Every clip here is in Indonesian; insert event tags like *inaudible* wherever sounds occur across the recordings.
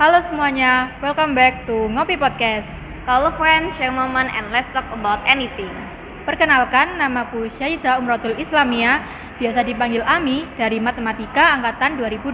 Halo semuanya, welcome back to Ngopi Podcast. Kalau friends, share moment and let's talk about anything. Perkenalkan, namaku Syahidah Umrotul Islamia, biasa dipanggil Ami dari Matematika Angkatan 2020.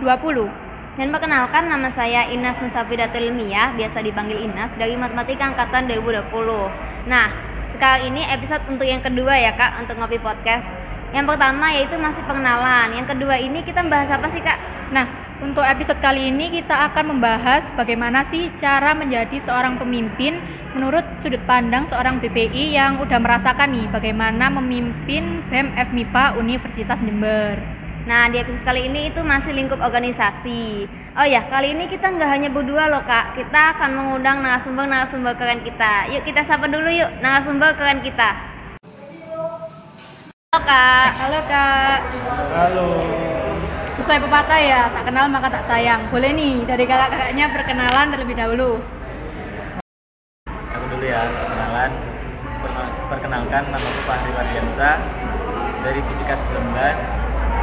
Dan perkenalkan nama saya Inas Nusafidatul Ilmiah, biasa dipanggil Inas dari Matematika Angkatan 2020. Nah, sekarang ini episode untuk yang kedua ya kak, untuk Ngopi Podcast. Yang pertama yaitu masih pengenalan. Yang kedua ini kita bahas apa sih kak? Nah, untuk episode kali ini kita akan membahas bagaimana sih cara menjadi seorang pemimpin menurut sudut pandang seorang BPI yang udah merasakan nih bagaimana memimpin BEM FMIPA Universitas Jember. Nah, di episode kali ini itu masih lingkup organisasi. Oh ya, kali ini kita nggak hanya berdua loh kak, kita akan mengundang narasumber-narasumber keren kita. Yuk kita sapa dulu yuk narasumber keren kita. Halo kak. Halo kak. Halo. Sesuai pepatah ya, tak kenal maka tak sayang. Boleh nih dari kakak-kakaknya perkenalan terlebih dahulu. Aku dulu ya, perkenalan. Perkenalkan nama aku Fahri Wardiansa dari Fisika 19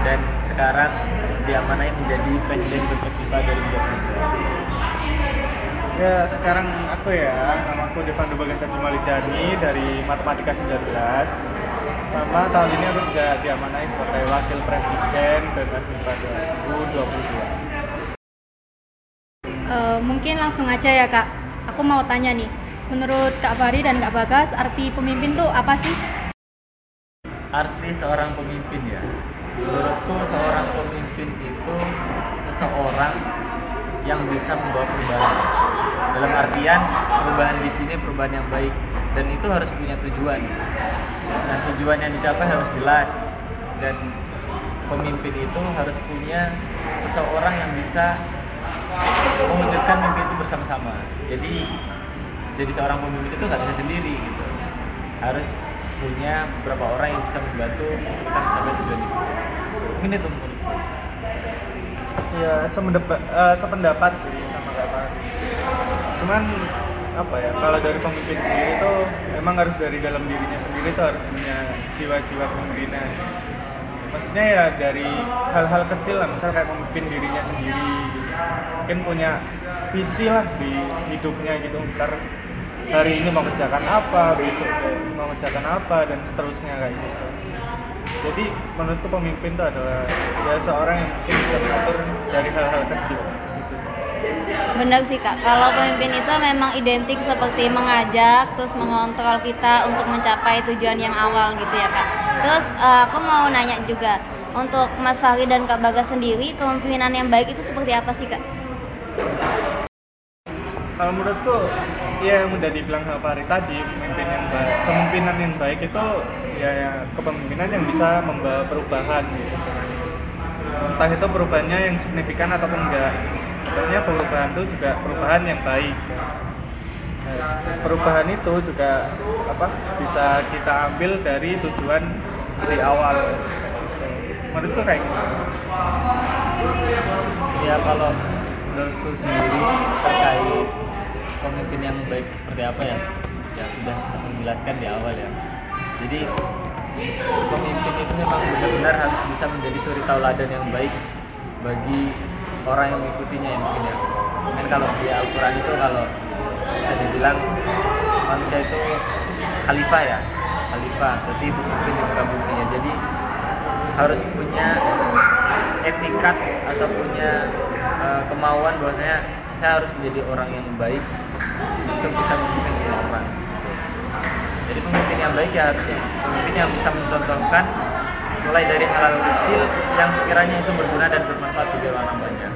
dan sekarang diamanai menjadi Presiden Berpersipa 2023. Ya, sekarang aku ya, nama aku Devando Bagasa Jumalidani dari Matematika 19 Sama tahun ini aku juga diamanai sebagai Wakil Presiden BMF MIPA 2022 Eh, mungkin langsung aja ya kak. Aku mau tanya nih, menurut Kak Fahri dan Kak Bagas, arti pemimpin tuh apa sih? Arti seorang pemimpin ya. Menurutku seorang pemimpin itu seseorang yang bisa membawa perubahan. Dalam artian perubahan di sini perubahan yang baik dan itu harus punya tujuan. Nah tujuan yang dicapai harus jelas dan pemimpin itu harus punya seseorang yang bisa mewujudkan mimpi itu bersama-sama. Jadi jadi seorang pemimpin itu nggak bisa sendiri gitu. Harus punya beberapa orang yang bisa membantu kita mencapai tujuan itu. Itu menurutku. Ya, sependapat, eh, sependapat sih sama Fahri Cuman, apa ya, kalau dari pemimpin sendiri itu memang harus dari dalam dirinya sendiri tuh harus punya jiwa-jiwa kepemimpinan maksudnya ya dari hal-hal kecil lah misal kayak memimpin dirinya sendiri mungkin punya visi lah di hidupnya gitu. Ntar hari ini mau kerjakan apa besok mau kerjakan apa dan seterusnya kayak gitu. Jadi menurutku pemimpin itu adalah ya seorang yang mungkin bisa mengatur dari hal-hal kecil. Benar sih kak, kalau pemimpin itu memang identik seperti mengajak, terus mengontrol kita untuk mencapai tujuan yang awal gitu ya kak. Terus eh, aku mau nanya juga, untuk Mas Fahri dan Kak Bagas sendiri, kepemimpinan yang baik itu seperti apa sih kak? kalau menurutku ya yang udah dibilang sama Fahri tadi pemimpin yang baik kepemimpinan yang baik itu ya, ya kepemimpinan yang bisa membawa perubahan gitu entah itu perubahannya yang signifikan ataupun enggak sebenarnya perubahan itu juga perubahan yang baik. Nah, perubahan itu juga apa bisa kita ambil dari tujuan di awal. Menurutku kayak gitu Ya kalau menurutku sendiri terkait pemimpin yang baik seperti apa ya, ya sudah menjelaskan di awal ya. Jadi pemimpin itu memang benar-benar harus bisa menjadi suri tauladan yang baik bagi orang yang mengikutinya ya mungkin ya. Mungkin kalau di Al-Quran itu kalau bisa dibilang manusia itu khalifah ya, khalifah, berarti pemimpin di muka bumi ya. Jadi harus punya etikat atau punya eh, kemauan bahwasanya saya harus menjadi orang yang baik untuk bisa memimpin semua orang. Jadi pemimpin yang baik ya harus pemimpin yang bisa mencontohkan mulai dari hal-hal kecil yang sekiranya itu berguna dan bermanfaat bagi orang banyak.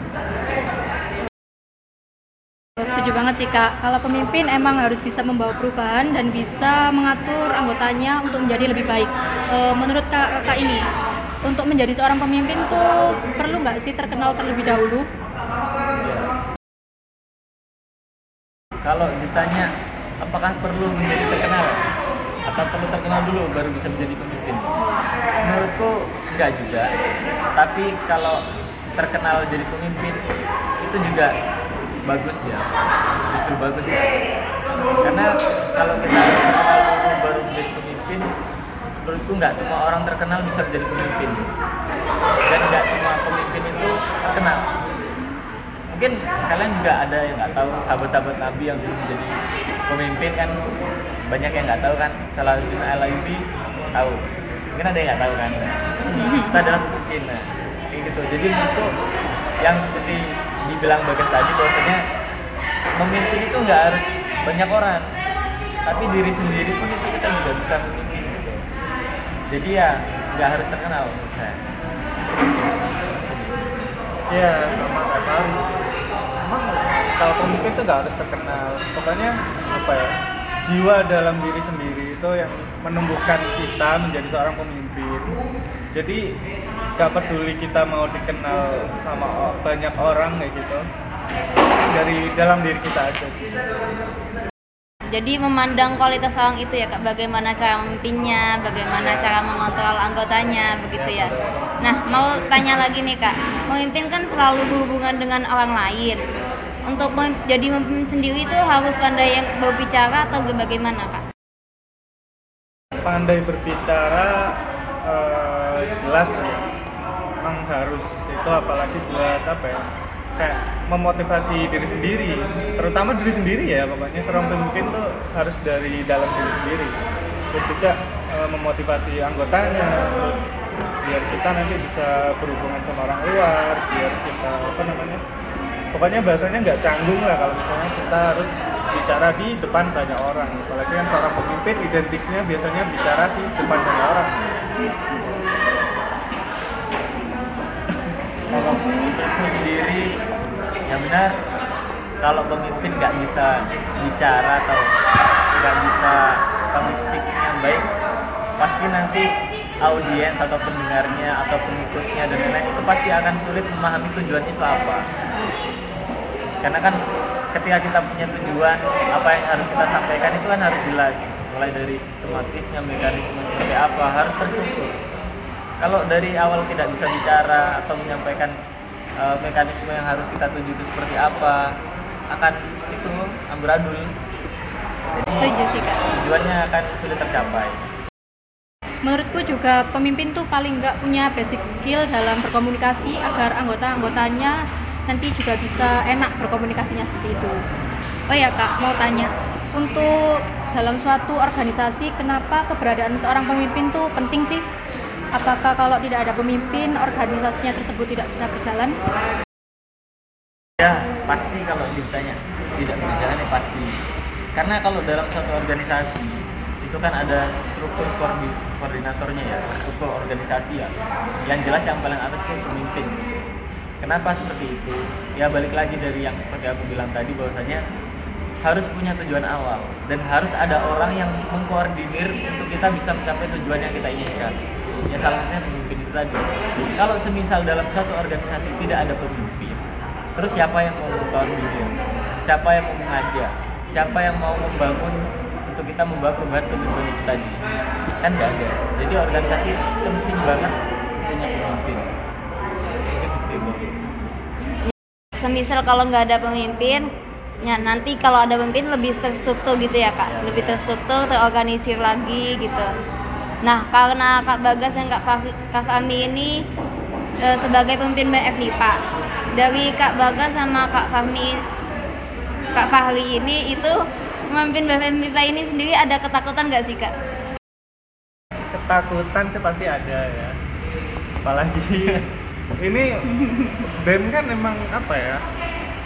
Setuju banget sih kak, kalau pemimpin emang harus bisa membawa perubahan dan bisa mengatur anggotanya untuk menjadi lebih baik. Eh, menurut kak, kakak ini, untuk menjadi seorang pemimpin tuh perlu nggak sih terkenal terlebih dahulu? Kalau ditanya apakah perlu menjadi terkenal atau perlu terkenal dulu baru bisa menjadi pemimpin? Menurutku enggak juga. Tapi kalau terkenal jadi pemimpin itu juga bagus ya. Justru bagus ya. Karena kalau kita terkenal dulu baru menjadi pemimpin, menurutku nggak semua orang terkenal bisa menjadi pemimpin. Dan nggak semua pemimpin itu terkenal mungkin kalian juga ada yang nggak tahu sahabat-sahabat Nabi yang dulu menjadi pemimpin kan banyak yang nggak tahu kan Salahuddin Alayubi tahu mungkin ada yang nggak tahu kan kita adalah pemimpin nah kayak gitu jadi menurutku yang seperti dibilang Bagas tadi bahwasanya memimpin itu nggak harus banyak orang tapi diri sendiri pun itu kita juga bisa memimpin gitu jadi ya nggak harus terkenal menurut saya Iya, sama kayak. Emang kalau pemimpin itu nggak harus terkenal. Pokoknya apa ya? Jiwa dalam diri sendiri itu yang menumbuhkan kita menjadi seorang pemimpin. Jadi nggak peduli kita mau dikenal sama banyak orang kayak gitu. Dari dalam diri kita aja. Jadi memandang kualitas orang itu ya kak, bagaimana cara memimpinnya, bagaimana cara mengontrol anggotanya, begitu ya. Nah, mau tanya lagi nih kak, pemimpin kan selalu berhubungan dengan orang lain. Untuk jadi pemimpin sendiri itu harus pandai yang berbicara atau bagaimana kak? Pandai berbicara eh, jelas ya. Emang harus itu apalagi buat apa ya? Kayak memotivasi diri sendiri, terutama diri sendiri ya pokoknya seorang pemimpin tuh harus dari dalam diri sendiri. Terus juga eh, memotivasi anggotanya, biar kita nanti bisa berhubungan sama orang luar, biar kita apa namanya? Pokoknya bahasanya nggak canggung lah kalau misalnya kita harus bicara di depan banyak orang. Apalagi kan seorang pemimpin identiknya biasanya bicara di depan banyak orang. *laughs* kalau itu sendiri yang benar kalau pemimpin nggak bisa bicara atau nggak bisa speaking yang baik pasti nanti audiens atau pendengarnya atau pengikutnya dan lain-lain itu pasti akan sulit memahami tujuan itu apa karena kan ketika kita punya tujuan apa yang harus kita sampaikan itu kan harus jelas. Mulai dari sistematisnya mekanisme seperti apa harus terstruktur. Kalau dari awal tidak bisa bicara atau menyampaikan eh, mekanisme yang harus kita tuju itu seperti apa akan itu amburadul. Jadi Setuju sih kak. tujuannya akan sulit tercapai. Menurutku juga pemimpin tuh paling nggak punya basic skill dalam berkomunikasi agar anggota-anggotanya nanti juga bisa enak berkomunikasinya seperti itu. Oh ya kak, mau tanya, untuk dalam suatu organisasi kenapa keberadaan seorang pemimpin tuh penting sih? Apakah kalau tidak ada pemimpin organisasinya tersebut tidak bisa berjalan? ya pasti kalau ditanya tidak berjalan ya pasti karena kalau dalam satu organisasi itu kan ada struktur koordi- koordinatornya ya struktur organisasi ya yang jelas yang paling atas itu pemimpin kenapa seperti itu? Ya balik lagi dari yang seperti aku bilang tadi bahwasanya harus punya tujuan awal dan harus ada orang yang mengkoordinir untuk kita bisa mencapai tujuan yang kita inginkan. Ya salah satunya pemimpin itu tadi. Kalau semisal dalam satu organisasi tidak ada pemimpin terus siapa yang mau mengkoordinir siapa yang mau mengajak? Siapa yang mau membangun untuk kita membawa perubahan ke tujuan itu tadi? Kan nggak ada. Jadi organisasi penting banget punya pemimpin Mungkin seperti itu. Semisal kalau nggak ada pemimpin, ya nanti kalau ada pemimpin lebih terstruktur gitu ya kak, lebih ya. terstruktur, terorganisir lagi gitu. Nah karena kak Bagas dan kak Fahri, kak Fahmi ini eh, sebagai pemimpin BFMIPA, dari kak Bagas sama kak Fahmi, kak Fahri ini itu memimpin BFMIPA ini sendiri ada ketakutan nggak sih kak? Ketakutan sih pasti ada ya. Apalagi *laughs* ini BEM kan memang apa ya?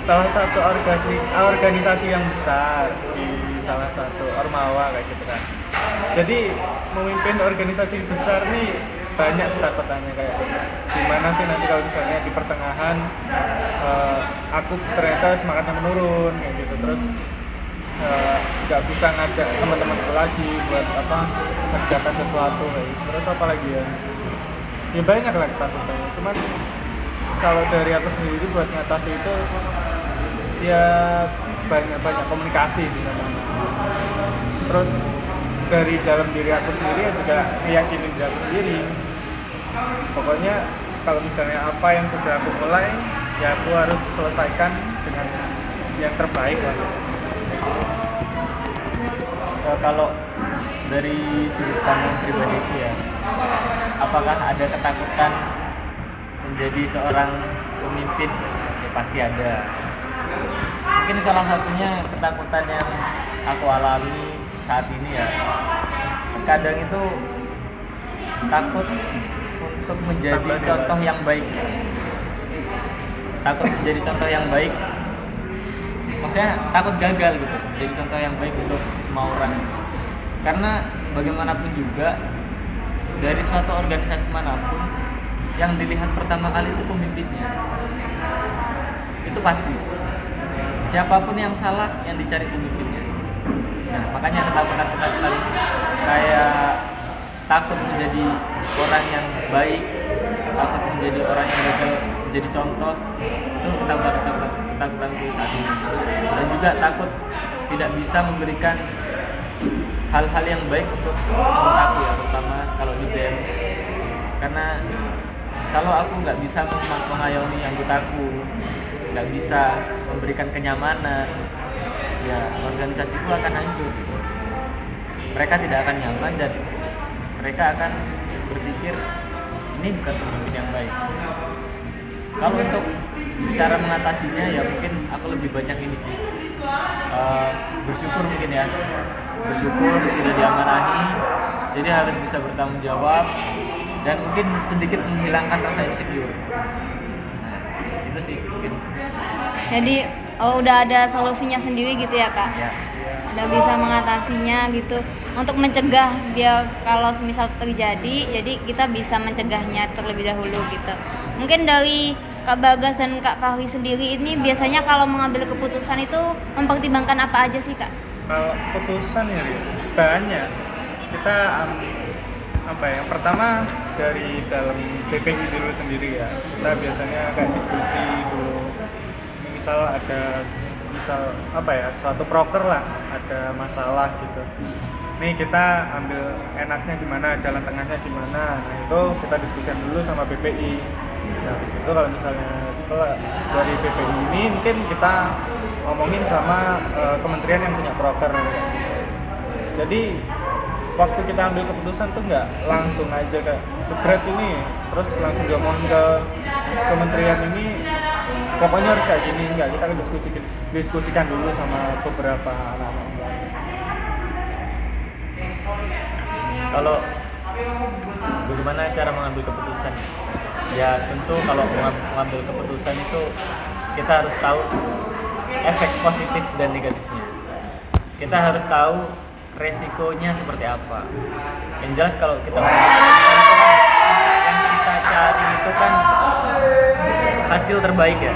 Salah satu organisasi organisasi yang besar di salah satu ormawa kayak gitu kan. Jadi memimpin organisasi besar nih banyak ketakutannya kayak gimana sih nanti kalau misalnya di pertengahan eh, aku ternyata semangatnya menurun kayak gitu terus eh, nggak bisa ngajak teman-temanku lagi buat apa kerjakan sesuatu kayak gitu. terus apa lagi ya ya banyak lah ketakutannya. Cuman kalau dari aku sendiri buat ngatasi itu ya banyak banyak komunikasi di sana terus dari dalam diri aku sendiri ya juga meyakini diri aku sendiri. Pokoknya kalau misalnya apa yang sudah aku mulai ya aku harus selesaikan dengan yang terbaik lah. Gitu. Ya, kalau dari sudut pandang pribadi itu ya apakah ada ketakutan menjadi seorang pemimpin? Pasti ada. Mungkin salah satunya ketakutan yang aku alami saat ini ya kadang itu takut untuk menjadi Tambah contoh yang baik. Takut menjadi contoh yang baik. Maksudnya takut gagal gitu jadi contoh yang baik untuk semua orang karena bagaimanapun juga dari suatu organisasi mana pun yang dilihat pertama kali itu pemimpinnya. Itu pasti. Siapa pun yang salah yang dicari pemimpinnya. Nah makanya ketakutan ketakutan kayak takut menjadi orang yang baik takut menjadi orang yang gagal menjadi contoh. Itu ketakutan ketakutan ketakutan saat ini. Dan juga takut tidak bisa memberikan hal-hal yang baik untuk aku ya terutama kalau di BEM karena kalau aku nggak bisa mengayomi anggotaku nggak bisa memberikan kenyamanan ya organisasiku akan hancur. Mereka tidak akan nyaman dan mereka akan berpikir ini bukan pemimpin yang baik. Kalau untuk cara mengatasinya ya mungkin aku lebih banyak ini sih. Eh, bersyukur mungkin ya bersyukur sudah diamanahi jadi harus bisa bertanggung jawab dan mungkin sedikit menghilangkan rasa insecure nah, itu sih mungkin Jadi oh, udah ada solusinya sendiri gitu ya kak? ya Udah bisa mengatasinya gitu untuk mencegah biar kalau semisal terjadi jadi kita bisa mencegahnya terlebih dahulu gitu. Mungkin dari Kak Bagas dan Kak Fahri sendiri ini biasanya kalau mengambil keputusan itu mempertimbangkan apa aja sih kak? Kalau keputusan ya banyak. Kita um, apa ya yang pertama dari dalam BPI dulu sendiri ya. Kita biasanya kayak diskusi dulu. Misal ada misal apa ya suatu proker lah ada masalah gitu. Nih kita ambil enaknya gimana jalan tengahnya gimana. Nah itu kita diskusikan dulu sama BPI nah itu kalau misalnya setelah dari BPI ini mungkin kita ngomongin sama eh, kementerian yang punya proker. Jadi waktu kita ambil keputusan tuh nggak langsung aja kayak jebret ini terus langsung diomongin ke kementerian ini. Pokoknya harus kayak gini nggak kita diskusikan diskusikan dulu sama beberapa anak-anak. Kalau bagaimana cara mengambil keputusan ya? Tentu kalau mengam- mengambil keputusan itu kita harus tahu efek positif dan negatifnya. Kita harus tahu resikonya seperti apa. Yang jelas kalau kita yang kita cari itu kan hasil terbaik ya.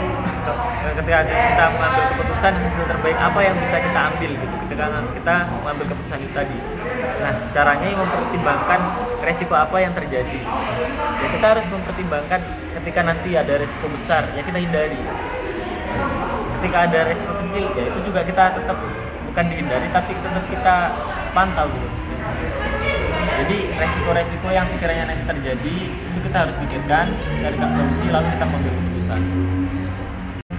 Ketika kita mengambil keputusan hasil terbaik apa yang bisa kita ambil gitu. Ketika kita mengambil keputusan itu tadi. Nah caranya mempertimbangkan resiko apa yang terjadi. Ya kita harus mempertimbangkan ketika nanti ada resiko besar ya kita hindari ketika ada resiko kecil ya itu juga kita tetap bukan dihindari tapi tetap kita pantau gitu jadi resiko-resiko yang sekiranya nanti terjadi itu kita harus pikirkan carikan solusi lalu kita mengambil keputusan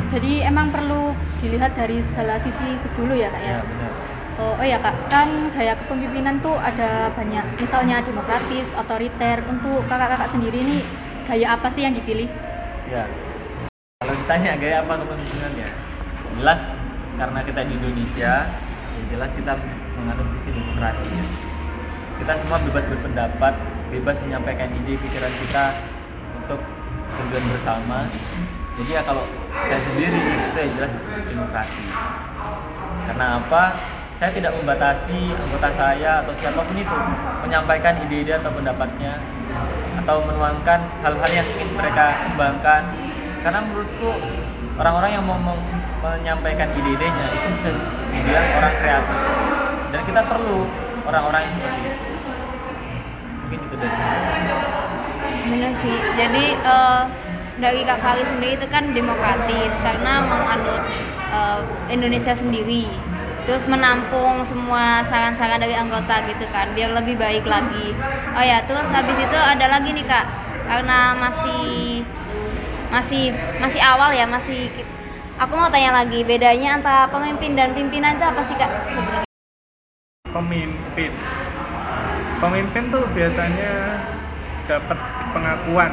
Jadi emang perlu dilihat dari segala sisi dulu ya kak ya. ya benar Oh, oh ya kak, kan gaya kepemimpinan tuh ada banyak, misalnya demokratis, otoriter. Untuk kakak-kakak sendiri nih gaya apa sih yang dipilih? Ya. Ditanya gaya apa kepemimpinan ya? Jelas karena kita di Indonesia, ya jelas kita menganut sisi demokrasi. ya. Kita semua bebas berpendapat, bebas menyampaikan ide pikiran kita untuk tujuan bersama. Jadi ya kalau saya sendiri itu ya jelas demokrasi. Karena apa? Saya tidak membatasi anggota saya atau siapa pun itu menyampaikan ide-ide atau pendapatnya atau menuangkan hal-hal yang ingin mereka kembangkan. Karena menurutku orang-orang yang mau menyampaikan ide-idenya itu bisa dibilang orang kreatif. Dan kita perlu orang-orang yang seperti itu. Mungkin itu dari. Bener sih. Jadi eh, dari Kak Fahri sendiri itu kan demokratis karena menganut eh, Indonesia sendiri. Terus menampung semua saran-saran dari anggota gitu kan, biar lebih baik lagi. Oh ya, terus habis itu ada lagi nih Kak, karena masih masih masih awal ya, masih aku mau tanya lagi bedanya antara pemimpin dan pimpinan itu apa sih Kak? pemimpin pemimpin tuh biasanya dapat pengakuan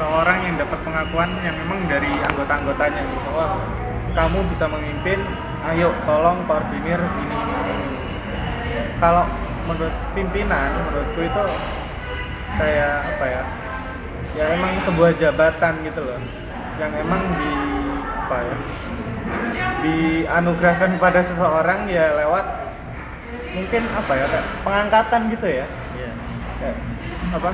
seorang yang dapat pengakuan yang memang dari anggota-anggotanya gitu wah kamu bisa memimpin ayo tolong koordinir ini ini, ini. kalau menurut pimpinan menurutku itu kayak apa ya ya emang sebuah jabatan gitu loh. Yang emang di apa ya dianugerahkan pada seseorang ya lewat mungkin apa ya kayak pengangkatan gitu ya. Iya. kayak apa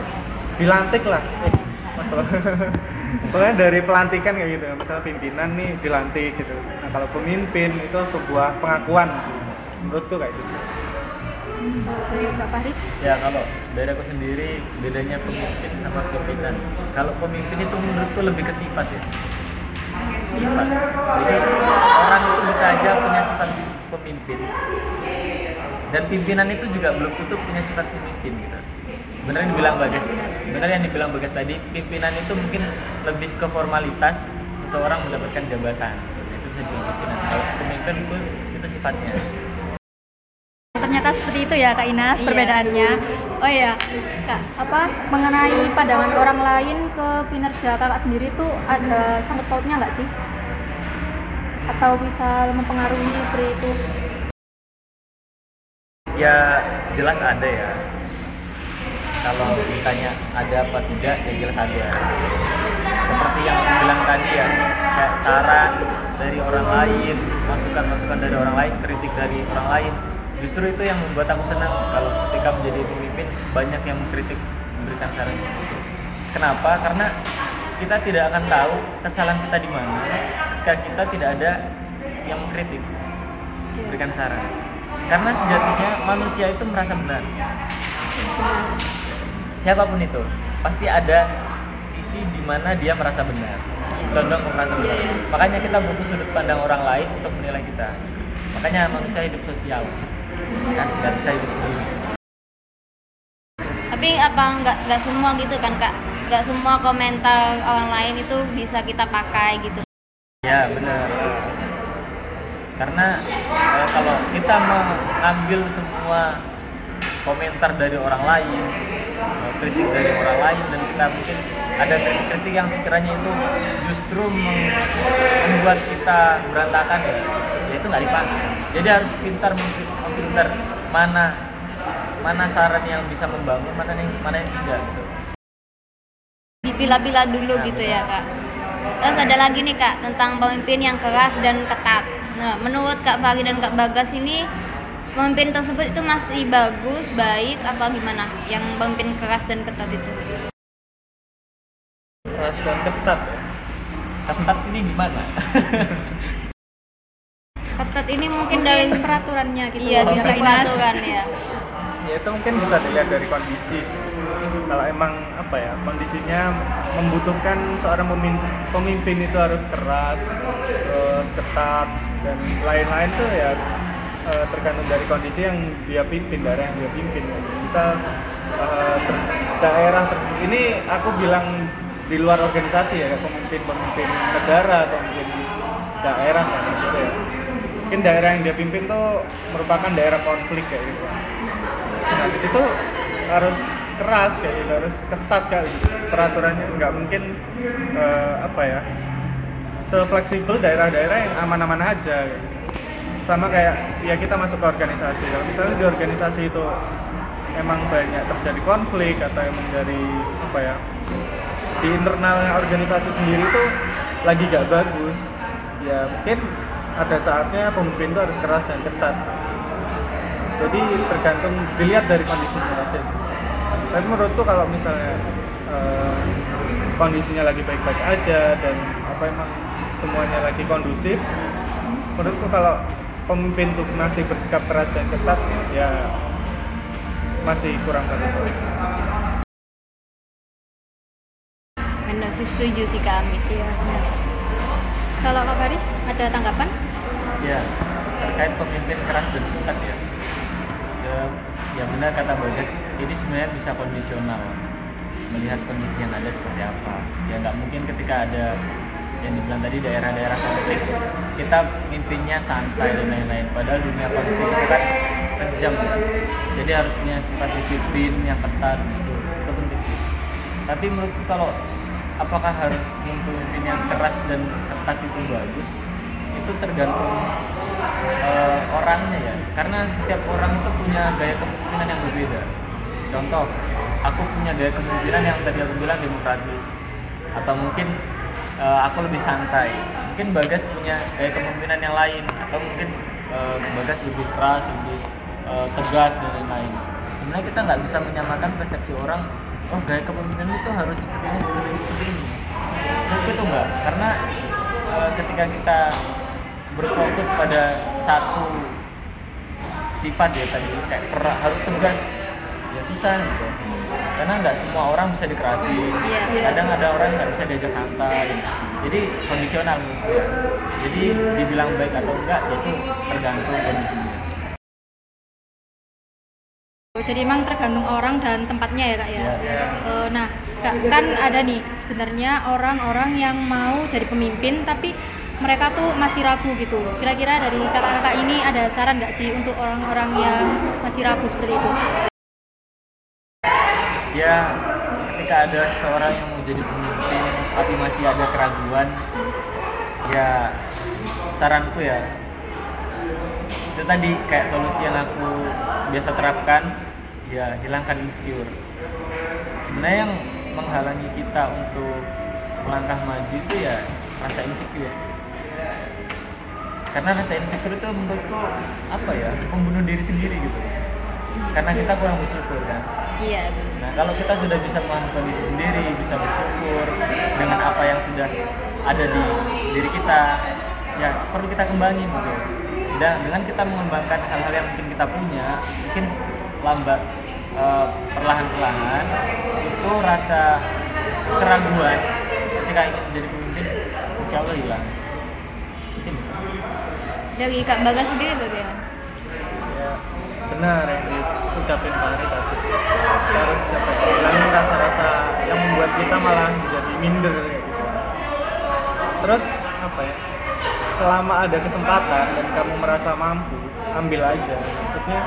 dilantik lah. Eh, *laughs* pokoknya dari pelantikan kayak gitu. Misalnya pimpinan nih dilantik gitu. Nah kalau pemimpin itu sebuah pengakuan. Menurutku kayak gitu Ya kalau dari aku sendiri bedanya pemimpin sama pimpinan. Kalau pemimpin itu menurutku lebih ke sifat ya. Sifat. Jadi orang itu bisa aja punya sifat pemimpin. Dan pimpinan itu juga belum tutup punya sifat pemimpin gitu. Benar yang dibilang Bagas. Benar yang dibilang Bagas tadi, pimpinan itu mungkin lebih ke formalitas seseorang mendapatkan jabatan. Itu bisa dibilang pimpinan. Kalau pemimpin itu itu sifatnya. Ternyata seperti itu ya Kak Inas Iya. perbedaannya. Oh iya, Kak, apa mengenai pandangan orang lain ke kinerja Kakak sendiri itu ada sangkut pautnya nggak sih? Atau bisa mempengaruhi seperti itu? Ya jelas ada ya. Kalau ditanya ada apa tidak, ya jelas ada. Seperti yang aku bilang tadi ya, kayak saran dari orang lain, masukan-masukan dari orang lain, kritik dari orang lain. Justru itu yang membuat aku senang kalau ketika menjadi pemimpin banyak yang mengkritik, memberikan saran. Kenapa? Karena kita tidak akan tahu kesalahan kita di mana jika kita tidak ada yang mengkritik, memberikan saran. Karena sejatinya manusia itu merasa benar. Siapa pun itu, pasti ada sisi di mana dia merasa benar. Condong ke merasa benar. Makanya kita butuh sudut pandang orang lain untuk menilai kita. Makanya manusia hidup sosial. Kan nggak bisa hidup sendiri. Tapi apa nggak nggak semua gitu kan kak? Nggak semua komentar orang lain itu bisa kita pakai gitu. Ya benar. Karena eh, kalau kita mengambil semua komentar dari orang lain, eh, kritik dari orang lain dan kita mungkin ada kritik-kritik yang sekiranya itu justru membuat kita berantakan ya, ya itu nggak dipakai. Jadi harus pintar memfil- memfilter mana mana saran yang bisa membangun, mana yang mana yang tidak. Gitu. Dipilah-pilah dulu Nah, gitu benar. ya kak. Terus ada lagi nih kak tentang pemimpin yang keras dan ketat. Nah, menurut Kak Fahri dan Kak Bagas ini pemimpin tersebut itu masih bagus, baik apa gimana? Yang pemimpin keras dan ketat itu? keras dan ketat ya Ketat ini gimana? *laughs* Ketat ini mungkin Mungkin dari peraturannya gitu. iya sisi peraturan. ya. ya itu mungkin bisa dilihat dari kondisi. Kalau emang apa ya kondisinya membutuhkan seorang pemimpin, pemimpin itu harus keras terus ketat dan lain-lain tuh ya eh, tergantung dari kondisi yang dia pimpin daerah yang dia pimpin. Misal eh, ter- daerah ter- ini aku bilang di luar organisasi ya pemimpin-pemimpin negara atau mungkin daerah gitu ya mungkin daerah yang dia pimpin tuh merupakan daerah konflik kayak gitu. Nah di situ harus keras kayak gitu harus ketat kayak gitu. Peraturannya nggak mungkin eh, apa ya sefleksibel daerah-daerah yang aman-aman aja gitu. sama kayak ya kita masuk ke organisasi. Kalau misalnya di organisasi itu emang banyak terjadi konflik atau emang dari apa ya di internalnya organisasi sendiri itu lagi gak bagus ya mungkin ada saatnya pemimpin itu harus keras dan ketat jadi tergantung dilihat dari kondisinya aja tapi menurutku kalau misalnya eh, kondisinya lagi baik-baik aja dan apa emang semuanya lagi kondusif menurutku kalau pemimpin tuh masih bersikap keras dan ketat ya masih kurang bagus Benar sih setuju sih kami. Iya, benar. Kalau Kak Fahri ada tanggapan? Ya, terkait pemimpin keras dan ketat ya. Ya, ya benar kata Bagas, ini sebenarnya bisa kondisional. Melihat kondisi yang ada seperti apa. Ya nggak mungkin ketika ada yang dibilang tadi daerah-daerah konflik kita mimpinnya santai dan lain-lain padahal dunia konflik itu kan kejam jadi harus punya sifat disiplin yang ketat gitu itu penting tapi menurutku kalau apakah harus pemimpin yang keras dan ketat itu bagus? Itu tergantung eh, orangnya ya. Karena setiap orang itu punya gaya kepemimpinan yang berbeda. Contoh aku punya gaya kepemimpinan yang tadi aku bilang demokratis. Atau mungkin eh, aku lebih santai. Mungkin Bagas punya gaya kepemimpinan yang lain. Atau mungkin eh, Bagas lebih keras lebih eh, tegas dan lain-lain. Sebenarnya kita nggak bisa menyamakan persepsi orang oh gaya kepemimpinan itu harus seperti ini seperti ini. Seperti ini menurutku itu enggak. Karena eh, ketika kita berfokus pada satu sifat ya tadi kayak per- harus tegas. Ya susah gitu. Karena nggak semua orang bisa dikerasi Iya. kadang ada orang yang nggak bisa diajak santai. Jadi kondisional ya. jadi dibilang baik atau enggak ya itu tergantung kondisinya Jadi emang tergantung orang dan tempatnya ya kak ya. Iya. Eh, nah Kak, kan ada nih sebenarnya orang-orang yang mau jadi pemimpin tapi mereka tuh masih ragu gitu. Kira-kira dari kakak-kakak ini ada saran nggak sih untuk orang-orang yang masih ragu seperti itu? ya ketika ada seorang yang mau jadi pemimpin tapi masih ada keraguan ya saranku ya itu tadi kayak solusi yang aku biasa terapkan ya hilangkan insecure. Sebenarnya yang menghalangi kita untuk melangkah maju itu ya rasa insecure. Karena rasa insecure itu menurutku apa ya? Membunuh diri sendiri gitu. Karena kita kurang bersyukur kan? Iya. Nah, kalau kita sudah bisa memahami kondisi sendiri, bisa bersyukur dengan apa yang sudah ada di diri kita, ya perlu kita kembangin gitu. Dan dengan kita mengembangkan hal-hal yang mungkin kita punya, mungkin lambat eh, perlahan-perlahan itu rasa keraguan ketika ingin menjadi pemimpin, insya Allah hilang. Mungkin. Dari Kak Bagas sendiri bagaimana? ya benar yang diucapin Pak Ari tadi kita harus apa ya, hilangin rasa-rasa yang membuat kita malah jadi minder kayak gitu terus apa ya selama ada kesempatan dan kamu merasa mampu ambil aja. Maksudnya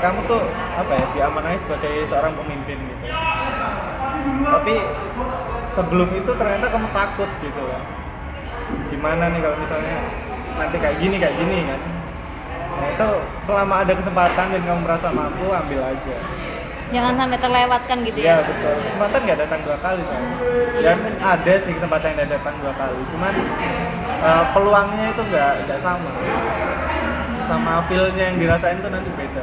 kamu tuh apa ya diamanai sebagai seorang pemimpin gitu. Tapi sebelum itu ternyata kamu takut gitu loh gimana nih kalau misalnya nanti kayak gini kayak gini kan. Nah, itu selama ada kesempatan dan kamu merasa mampu ambil aja Jangan sampai terlewatkan gitu ya ya. betul kesempatan nggak datang dua kali kan Iya, dan ada sih kesempatan yang datang dua kali cuman eh, peluangnya itu nggak nggak sama sama feelnya yang dirasain tuh nanti beda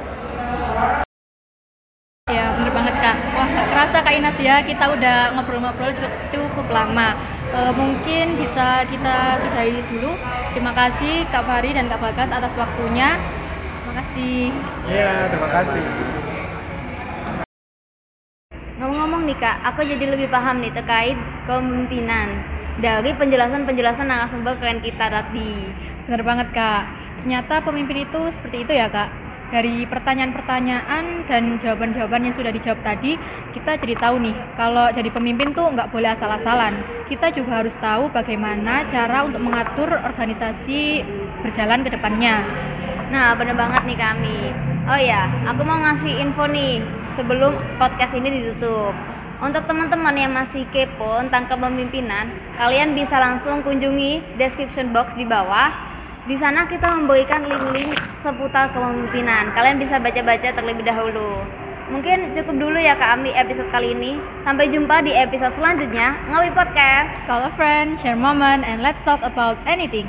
Ya bener banget kak. Wah kerasa kak Inas ya kita udah ngobrol-ngobrol cukup, cukup lama. Eh, mungkin bisa kita sudahi dulu. Terima kasih Kak Fari dan Kak Bagas atas waktunya. Terima kasih. Iya terima kasih Ngomong-ngomong nih Kak, aku jadi lebih paham nih terkait kepemimpinan dari penjelasan-penjelasan narasumber keren kita tadi. Bener banget kak. Ternyata pemimpin itu seperti itu ya kak. Dari pertanyaan-pertanyaan dan jawaban-jawaban yang sudah dijawab tadi, kita jadi tahu nih kalau jadi pemimpin tuh nggak boleh asal-asalan. Kita juga harus tahu bagaimana cara untuk mengatur organisasi berjalan ke depannya. Nah, bener banget nih kami. Oh ya, aku mau ngasih info nih sebelum podcast ini ditutup. Untuk teman-teman yang masih kepo tentang kepemimpinan, kalian bisa langsung kunjungi description box di bawah. Di sana kita memberikan link-link seputar kepemimpinan. Kalian bisa baca-baca terlebih dahulu. Mungkin cukup dulu ya Kak Ami episode kali ini. Sampai jumpa di episode selanjutnya Ngawi Podcast. Call a friend, share moment, and let's talk about anything.